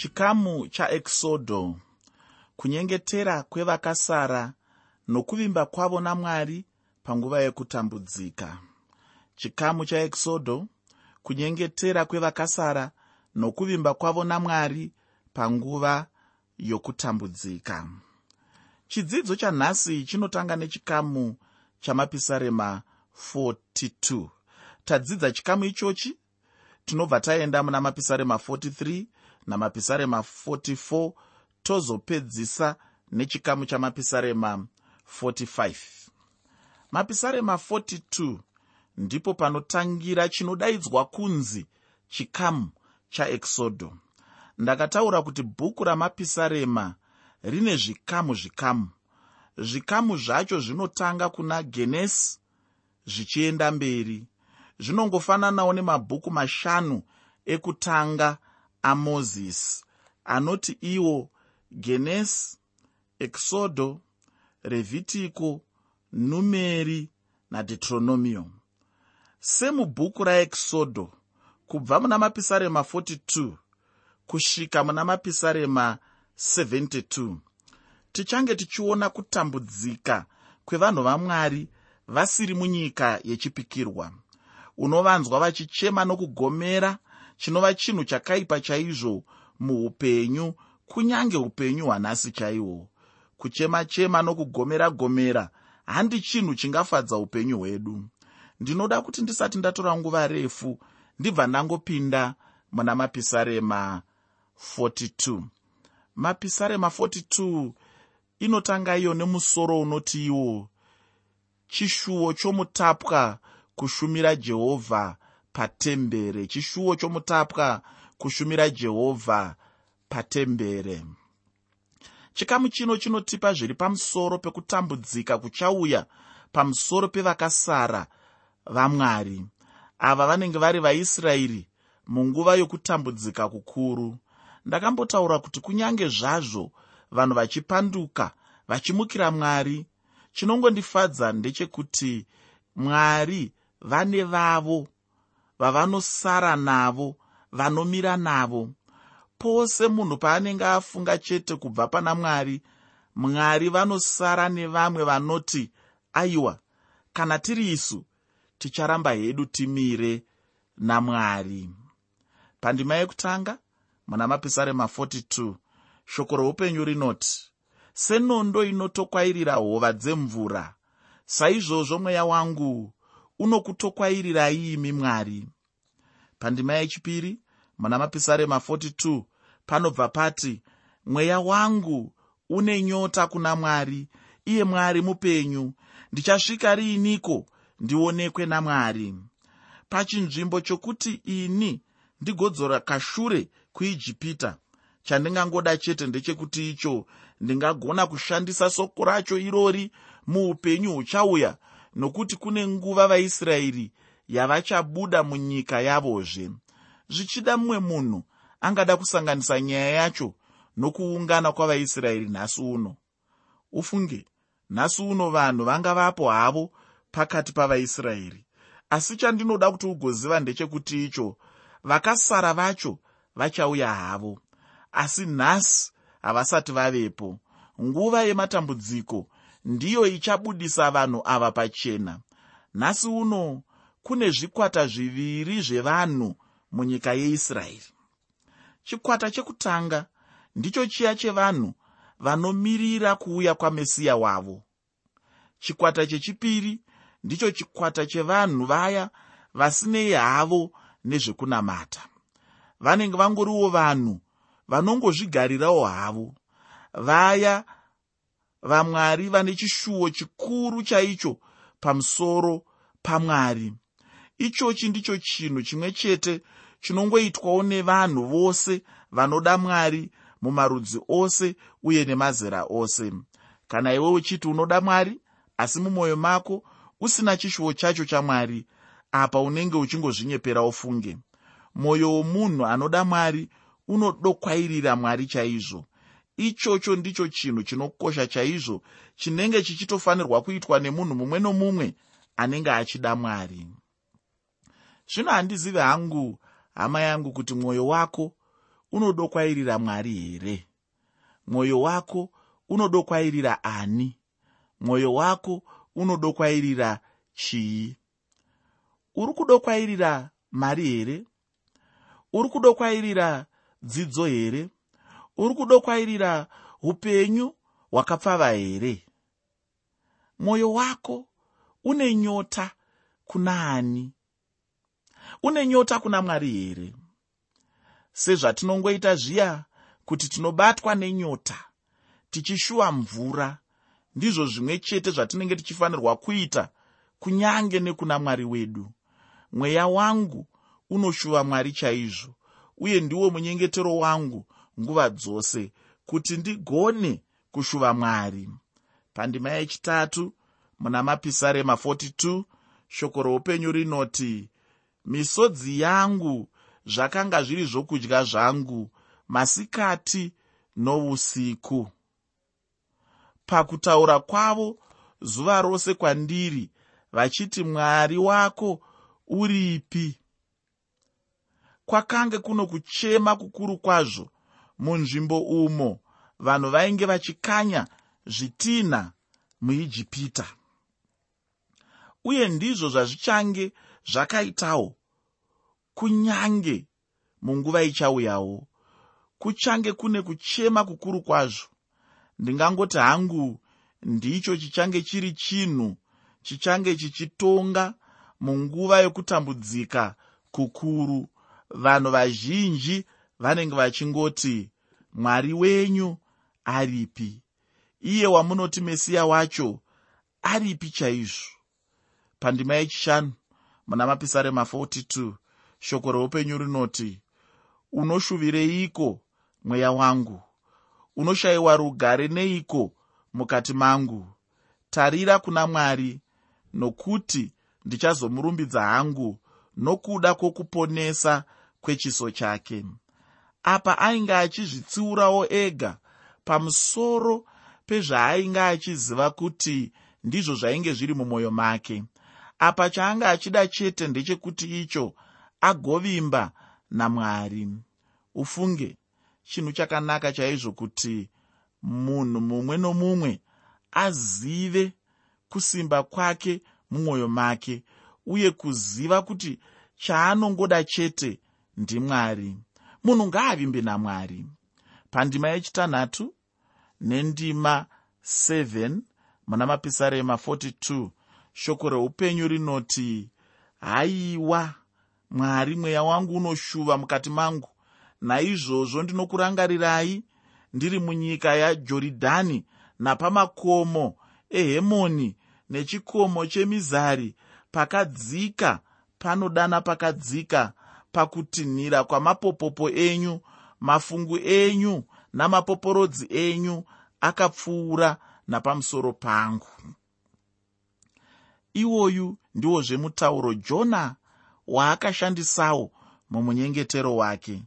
chikamu chaexodho kunyengetera kwevakasara nokuvimba kwavo namwari panguva yekutambudzika chikamu chaexodho kunyengetera kwevakasara nokuvimba kwavo namwari panguva yokutambudzika. Chidzidzo chanhasi chinotanga nechikamu chamapisarema 42 tadzidza chikamu ichochi tinobva taenda muna mapisarema 43 namapisarema 44 tozopedzisa nechikamu chamapisarema 45 mapisarema 42 ndipo panotangira chinodaidzwa kunzi chikamu chaexodho ndakataura kuti bhuku ramapisarema rine zvikamu zvikamu. Zvikamu zvacho zvinotanga kuna genesi zvichienda mberi. Zvinongofananawo nemabhuku mashanu ekutanga amozisi anoti iwo genesi exodho revhitiko numeri nadhetronomio semubhuku raexodho kubva muna mapisarema 42 kusvika muna mapisarema 72 tichange tichiona kutambudzika kwevanhu vamwari vasiri munyika yechipikirwa unovanzwa vachichema nokugomera chinova chinhu chakaipa chaizvo muupenyu kunyange upenyu hwanhasi chaihwo kuchema-chema nokugomera gomera handi chinhu chingafadza upenyu hwedu. Ndinoda kuti ndisati ndatora nguva refu ndibva ndangopinda muna mapisarema 42 mapisarema 42 inotanga iyo nemusoro unoti iwo chishuwo chomutapwa kushumira jehovha patembere chishuwo chomutapwa kushumira jehovha patembere. Chikamu chino chinotipa zviri pamusoro pekutambudzika kuchauya pamusoro pevakasara vamwari ava vanenge vari vaisraeri munguva yokutambudzika kukuru. Ndakambotaura kuti kunyange zvazvo vanhu vachipanduka vachimukira mwari chinongondifadza ndechekuti mwari vane vavo vavanosara navo vanomira navo. Pose munhu paanenge afunga chete kubva pana mwari mwari vanosara nevamwe vanoti aiwa kana tiri isu ticharamba hedu timire namwari pandima yekutanga muna mapisarema 42 shoko roupenyu rinoti senondo inotokwairira hova dzemvura. Saizvozvo mweya wangu unokutokwayirirai imi mwari. Pandima yechipiri muna mapisarema 42 panobva pati mweya wangu une nyota kuna mwari iye mwari mupenyu. Ndichasvika riiniko? Ndionekwe namwari pachinzvimbo chokuti ini ndigodzora kashure kuijipita chandingangoda chete ndechekuti icho ndingagona kushandisa soko racho irori muupenyu huchauya nokuti kune nguva vaisraeri yavachabuda munyika yavozve. Zvichida mumwe munhu angada kusanganisa nyaya yacho nokuungana kwavaisraeri nhasi uno. Ufunge nhasi uno vanhu vanga vapo havo pakati pavaisraeri. Asi chandinoda kuti ugoziva ndechekuti icho vakasara vacho vachauya havo. Asi nhasi havasati vavepo. Nguva yematambudziko ndiyo ichabudisa vanhu ava pachena. Nhasi uno kune zvikwata zviviri zvevanhu munyika yeisraeri. Chikwata chekutanga ndicho chiya chevanhu vanomirira kuuya kwamesiya wavo. Chikwata chechipiri ndicho chikwata chevanhu vaya vasinei havo nezvekunamata. Vanenge vangoriwo vanhu vanongozvigarirawo havo. Vaya vamwari vane chishuwo chikuru chaicho pamusoro pamwari. Ichochi ndicho chinhu chimwe chete chinongoitwawo nevanhu vose vanoda mwari mumarudzi ose uye nemazera ose. Kana iwe uchiti unoda mwari asi mumwoyo mako usina chishuwo chacho chamwari apa unenge uchingozvinyepera ufunge. Mwoyo womunhu anoda mwari unodokwairira mwari chaizvo ichocho ndicho chinhu chinokosha chaizvo chinenge chichitofanirwa kuitwa nemunhu mumwe nomumwe anenge achida mwari. Zvino handizivi hangu hama yangu kuti mwoyo wako unodokwairira mwari here? Mwoyo wako unodokwairira ani? Mwoyo wako unodokwairira chii? Uri kudokwairira mari here? Uri kudokwairira dzidzo here uri kudokwairira upenyu hwakapfava here? Mwoyo wako une nyota kuna ani? Une nyota kuna mwari here? Sezvatinongoita zviya kuti tinobatwa nenyota tichishuwa mvura ndizvo zvimwe chete zvatinenge tichifanirwa kuita kunyange nekuna mwari wedu. Mweya wangu unoshuva mwari chaizvo uye ndiwo munyengetero wangu nguva dzose kuti ndigone kushuva mwari. Pandima yechitatu muna mapisarema 42 shoko roupenyu rinoti misodzi yangu zvakanga zviri zvokudya zvangu masikati nousiku. Pakutaura kwavo zuva rose kwandiri vachiti mwari wako uripi? Kwakange kuno kuchema kukuru kwazvo munzvimbo umo. Vanhu vainge vachikanya zvitinha muijipita. Uye ndizvo zvazvichange zvakaitawo. Kunyange munguva ichauyawo kuchange kune kuchema kukuru kwazvo. Ndingangoti hangu ndicho chichange chiri chinhu chichange chichitonga munguva yokutambudzika kukuru. Vanhu vazhinji vanenge vachingoti mwari wenyu aripi? Iye wamunoti mesiya wacho aripi chaizvo? Pandima yechishanu muna mapisarema 42 shoko reupenyu rinoti unoshuvireiko mweya wangu? Unoshayiwa rugare neiko mukati mangu? Tarira kuna mwari nokuti ndichazomurumbidza hangu nokuda kwokuponesa kwechiso chake apa ainge achizvitsiurawo ega pamusoro pezvaainge achiziva kuti ndizvo zvainge zviri mumwoyo make. Apa chaanga achida chete ndechekuti icho agovimba namwari ufunge chinhu chakanaka chaizvo kuti munhu mumwe nomumwe azive kusimba kwake mumwoyo make uye kuziva kuti chaanongoda chete ndimwari munhu ngaavimbe namwari. Pandima yechitanhatu nendima 7 muna mapisarema 42 shoko reupenyu rinoti haiwa mwari mweya wangu unoshuva mukati mangu. Naizvozvo ndinokurangarirai ndiri munyika yajoridhani napamakomo ehemoni nechikomo chemizari. Pakadzika panodana pakadzika pakutinhira kwamapopopo enyu mafungu enyu namapoporodzi enyu akapfuura napamusoro pangu. Iwoyu ndiwozvemutauro jona waakashandisawo mumunyengetero wake.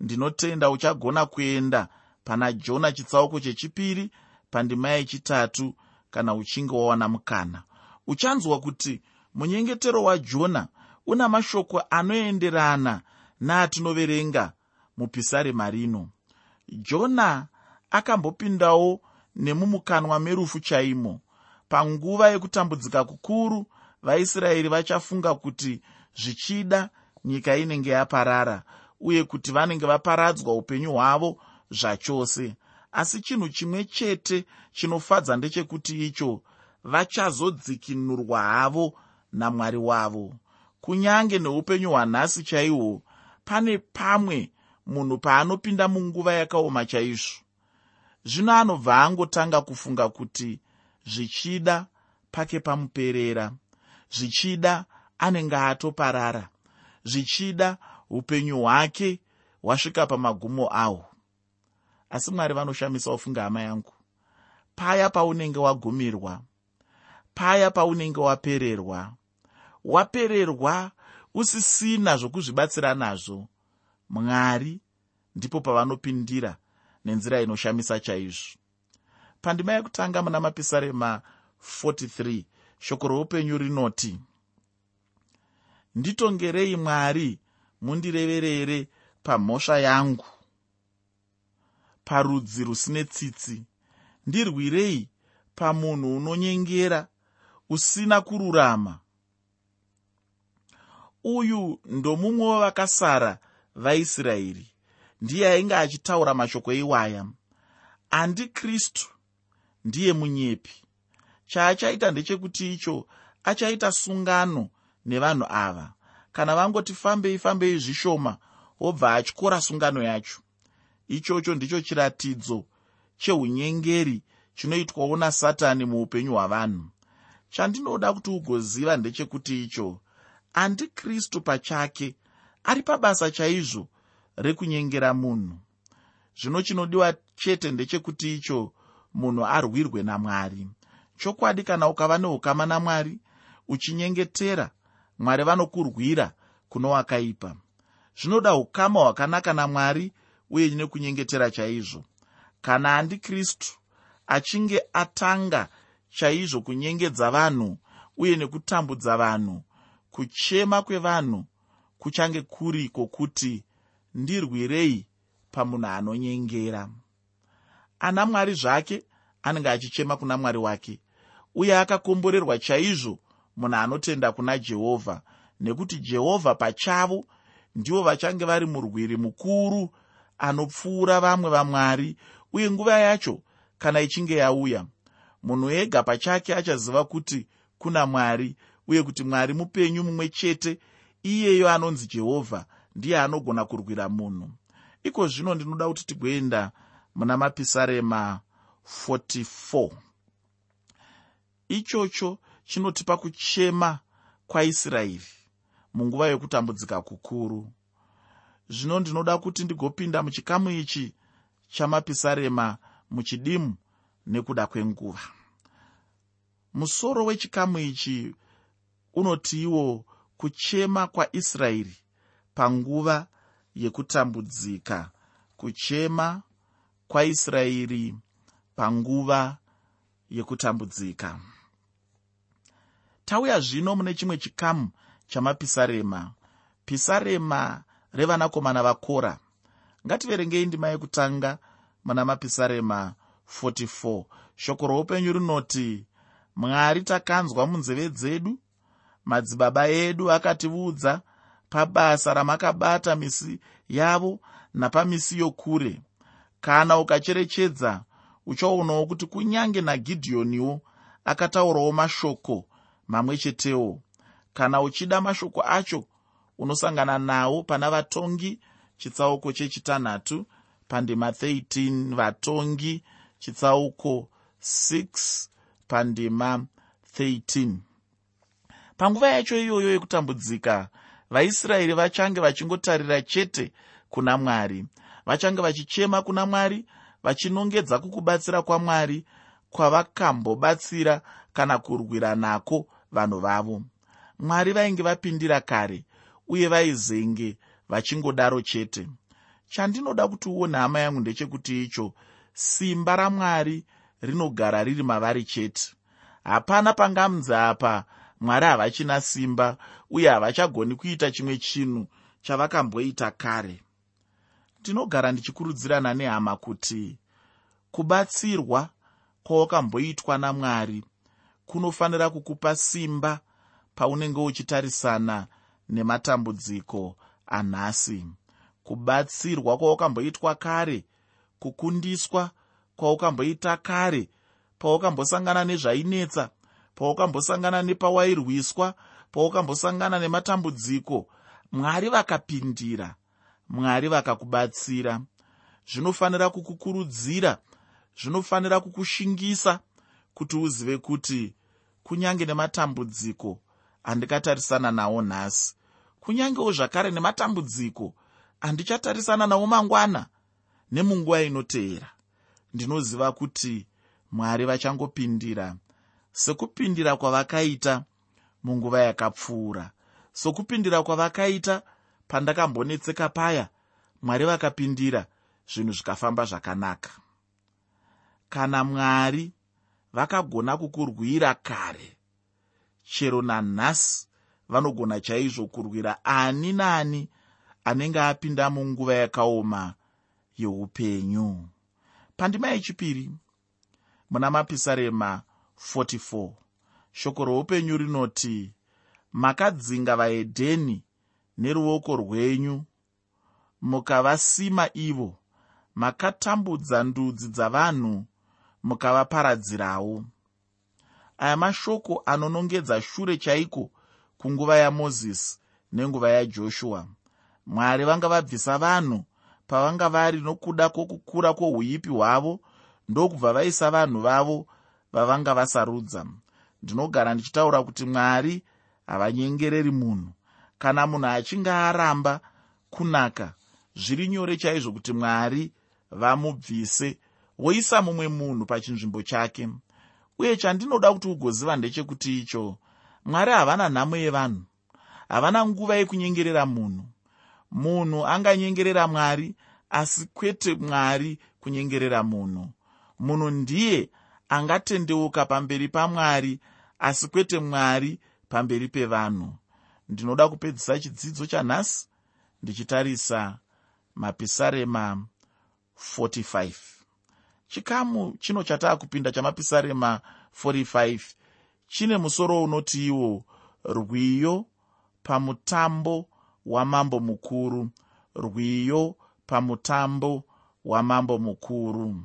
Ndinotenda uchagona kuenda pana jona chitsauko chechipiri pandima yechitatu kana uchinge wawana mukana. Uchanzwa kuti munyengetero wajona una mashoko anoenderana naatinoverenga mupisarema rino. Jona akambopindawo nemumukanwa merufu chaimo. Panguva yekutambudzika kukuru vaisraeri vachafunga kuti zvichida nyika inenge yaparara uye kuti vanenge vaparadzwa upenyu hwavo zvachose. Asi chinhu chimwe chete chinofadza ndechekuti icho vachazodzikinurwa havo namwari wavo kunyange neupenyu hwanhasi chaihwo pane pamwe munhu paanopinda munguva yakaoma chaizvo. Zvino anobva angotanga kufunga kuti zvichida pake pamuperera zvichida anenge atoparara zvichida upenyu hwake hwasvika pamagumo ahwo asi mwari vanoshamisa ufunga hama yangu paya paunenge wagumirwa paya paunenge wapererwa wapererwa usisina zvokuzvibatsira nazvo. Mwari ndipo pavanopindira nenzira inoshamisa chaizvo. Pandima yekutanga muna mapisarema 43 shoko roupenyu rinoti nditongerei mwari mundireverere pamhosva yangu. Parudzi rusine tsitsi ndirwirei pamunhu unonyengera usina kururama uyu ndomumwe wavakasara vaisraeri. Ndiye ainge achitaura mashoko iwaya andikristu ndiye munyepi. Chaachaita ndechekuti icho achaita sungano nevanhu ava. Kana vangoti fambei fambei zvishoma wobva atyora sungano yacho. Ichocho ndicho chiratidzo cheunyengeri chinoitwawo nasatani muupenyu hwavanhu. Chandinoda kuti ugoziva ndechekuti icho andikristu pachake. Ari pabasa chaizvo rekunyengera munhu. Zvino chinodiwa chete ndechekuti icho munhu arwirwe namwari. Chokwadi kana ukava neukama namwari uchinyengetera mwari vanokurwira kuno wakaipa zvinoda ukama hwakanaka namwari uye nekunyengetera chaizvo. Kana andikristu achinge atanga chaizvo kunyengedza vanhu uye nekutambudza vanhu kuchema kwevanhu kuchange kuri kwokuti ndirwirei pamunhu anonyengera. Ana mwari zvake anenge achichema kuna mwari wake uye akakomborerwa chaizvo munhu anotenda kuna jehovha nekuti jehovha pachavo ndivo vachange vari murwiri mukuru anopfuura vamwe vamwari uye nguva yacho kana ichinge yauya munhu ega pachake achaziva kuti kuna mwari uye kuti mwari mupenyu mumwe chete iyeyo anonzi jehovha ndiye anogona kurwira munhu. Iko zvino ndinoda kuti tigoenda muna mapisarema 44 ichocho chinotipa kuchema kwaisraeri munguva yokutambudzika kukuru. Zvino ndinoda kuti ndigopinda muchikamu ichi chamapisarema muchidimu nekuda kwenguva. Musoro wechikamu ichi unotiwo kuchema kwaisraeri panguva yekutambudzika. Kuchema kwaisraeri panguva yekutambudzika. Tauya zvino mune chimwe chikamu chamapisarema. Pisarema revanakomana vakora. Ngativerengei ndima yekutanga muna mapisarema 44 shoko roupenyu rinoti mwari takanzwa munzeve dzedu madzibaba edu akatiudza pabasa ramakabata misi yavo napamisi yokure. Kana ukacherechedza uchaonawo kuti kunyange nagidhiyoniwo akataurawo mashoko mamwe chetewo. Kana uchida mashoko acho unosangana nawo pana vatongi chitsauko chechitanhatu pandima 13 vatongi chitsauko 6 pandima 13 panguva yacho iyoyo yekutambudzika vaisraeri vachange vachingotarira chete kuna mwari. Vachange vachichema kuna mwari vachinongedza kukubatsira kwamwari kwavakambobatsira kana kurwira nako vanhu vavo. Mwari vainge vapindira kare uye vaizenge vachingodaro chete. Chandinoda kuti uone hama yangu ndechekuti icho simba ramwari rinogara riri mavari chete. Hapana pangamunzi apa mwari havachina simba uye havachagoni kuita chimwe chinhu chavakamboita kare. Ndinogara ndichikurudzirana nehama kuti kubatsirwa kwawakamboitwa namwari kunofanira kukupa simba paunenge uchitarisana nematambudziko anhasi. Kubatsirwa kwawakamboitwa kare kukundiswa kwaukamboita kare paukambosangana nezvainetsa paukambosangana nepawairwiswa paukambosangana nematambudziko mwari vakapindira mwari vakakubatsira. Zvinofanira kukukurudzira zvinofanira kukushingisa kuti uzive kuti kunyange nematambudziko andikatarisana nawo nhasi. Kunyangewo zvakare nematambudziko handichatarisana nawo mangwana nemunguva inoteera. Ndinoziva kuti mwari vachangopindira sekupindira kwavakaita munguva yakapfuura. Sokupindira kwavakaita pandakambonetseka paya mwari vakapindira zvinhu zvikafamba zvakanaka. Kana mwari vakagona kukurwira kare chero nanhasi vanogona chaizvo kurwira ani naani anenge apinda munguva yakaoma youpenyu pandima yechipiri muna mapisarema 44 shoko roupenyu rinoti makadzinga vaedheni neruoko rwenyu. Mukavasima ivo makatambudza ndudzi dzavanhu mukavaparadzirawo. Aya mashoko anonongedza shure chaiko kunguva yamozisi nenguva yajoshua mwari vanga vabvisa vanhu pavanga vari nokuda kwokukura kwouipi hwavo ndokubva vaisa vanhu vavo vavanga vasarudza. Ndinogara ndichitaura kuti mwari havanyengereri munhu. Kana munhu achinge aramba kunaka zviri nyore chaizvo kuti mwari vamubvise woisa mumwe munhu pachinzvimbo chake. Uye chandinoda kuti ugoziva ndechekuti icho mwari havana nhamo yevanhu havana nguva yekunyengerera munhu. Munhu anganyengerera mwari asi kwete mwari kunyengerera munhu. Munhu ndiye angatendeuka pamberi pamwari asi kwete mwari pamberi pevanhu. Ndinoda kupedzisa chidzidzo chanhasi ndichitarisa mapisarema 45 chikamu chino chataa kupinda chamapisarema 45 chine musoro unoti iwo rwiyo pamutambo wamambo mukuru. Rwiyo pamutambo wamambo mukuru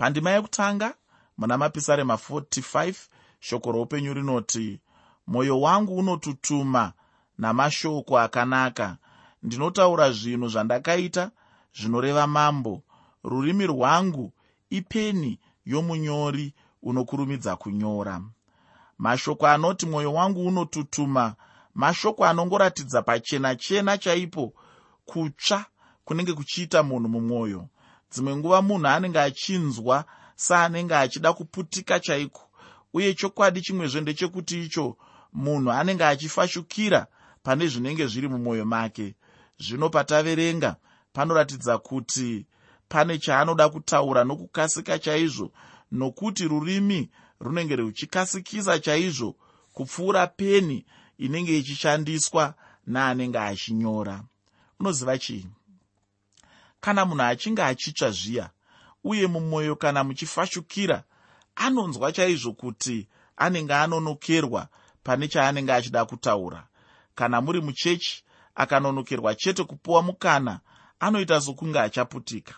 pandima yekutanga muna mapisarema 45 shoko roupenyu rinoti mwoyo wangu unotutuma namashoko akanaka. Ndinotaura zvinhu zvandakaita zvinoreva mambo. Rurimi rwangu ipeni yomunyori unokurumidza kunyora. Mashoko anoti mwoyo wangu unotutuma. Mashoko anongoratidza pachena chena chaipo kutsva kunenge kuchiita munhu mumwoyo dzimwe nguva munhu anenge achinzwa saanenge achida kuputika chaiko. Uye chokwadi chimwezve ndechekuti icho munhu anenge achifashukira pane zvinenge zviri mumwoyo make. Zvino pataverenga panoratidza kuti pane chaanoda kutaura nokukasika chaizvo nokuti rurimi runenge ruchikasikisa chaizvo kupfuura peni inenge ichishandiswa naanenge achinyora. Unoziva chii kana munhu achinge achitsva zviya uye mumwoyo kana muchifashukira anonzwa chaizvo kuti anenge anonokerwa pane chaanenge achida kutaura. Kana muri muchechi akanonokerwa chete kupiwa mukana anoita sokunge achaputika.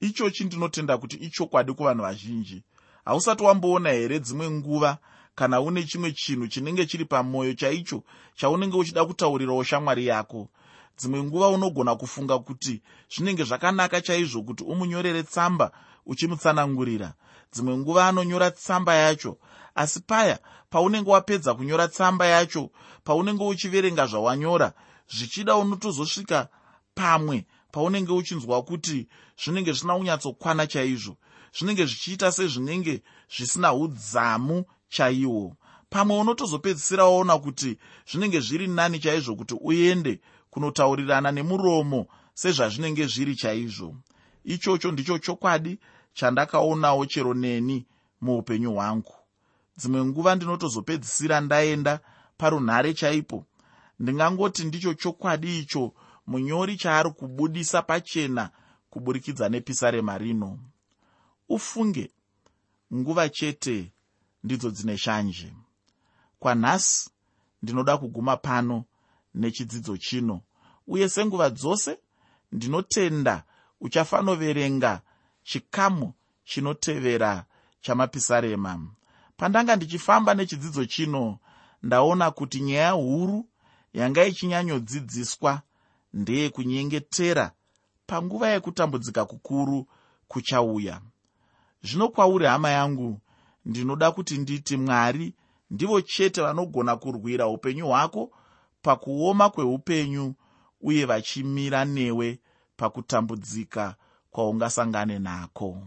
Ichochi ndinotenda kuti ichokwadi kuvanhu vazhinji. Hausati wamboona here dzimwe nguva kana une chimwe chinhu chinenge chiri pamwoyo chaicho chaunenge uchida kutaurirawo shamwari yako dzimwe nguva unogona kufunga kuti zvinenge zvakanaka chaizvo kuti umunyorere tsamba uchimutsanangurira. Dzimwe nguva anonyora tsamba yacho. Asi paya paunenge wapedza kunyora tsamba yacho paunenge uchiverenga zvawanyora zvichida unotozosvika pamwe paunenge uchinzwa kuti zvinenge zvina unyatsokwana chaizvo. Zvinenge zvichiita sezvinenge zvisina udzamu chaihwo pamwe unotozopedzisira waona kuti zvinenge zviri nani chaizvo kuti uende kunotaurirana nemuromo sezvazvinenge zviri chaizvo. Ichocho ndicho chokwadi chandakaonawo chero neni muupenyu hwangu. Dzimwe nguva ndinotozopedzisira ndaenda parunhare chaipo. Ndingangoti ndicho chokwadi icho munyori chaari kubudisa pachena kuburikidza nepisarema rino. Ufunge nguva chete ndidzo dzine shanje. Kwanhasi ndinoda kuguma pano nechidzidzo chino. Uye senguva dzose ndinotenda uchafanoverenga chikamu chinotevera chamapisarema. Pandanga ndichifamba nechidzidzo chino ndaona kuti nyaya huru yanga ichinyanyodzidziswa ndeyekunyengetera panguva yekutambudzika kukuru kuchauya. Zvino kwauri hama yangu ndinoda kuti nditi mwari ndivo chete vanogona kurwira upenyu hwako pakuoma kweupenyu uye vachimira newe pakutambudzika kwaungasangane nako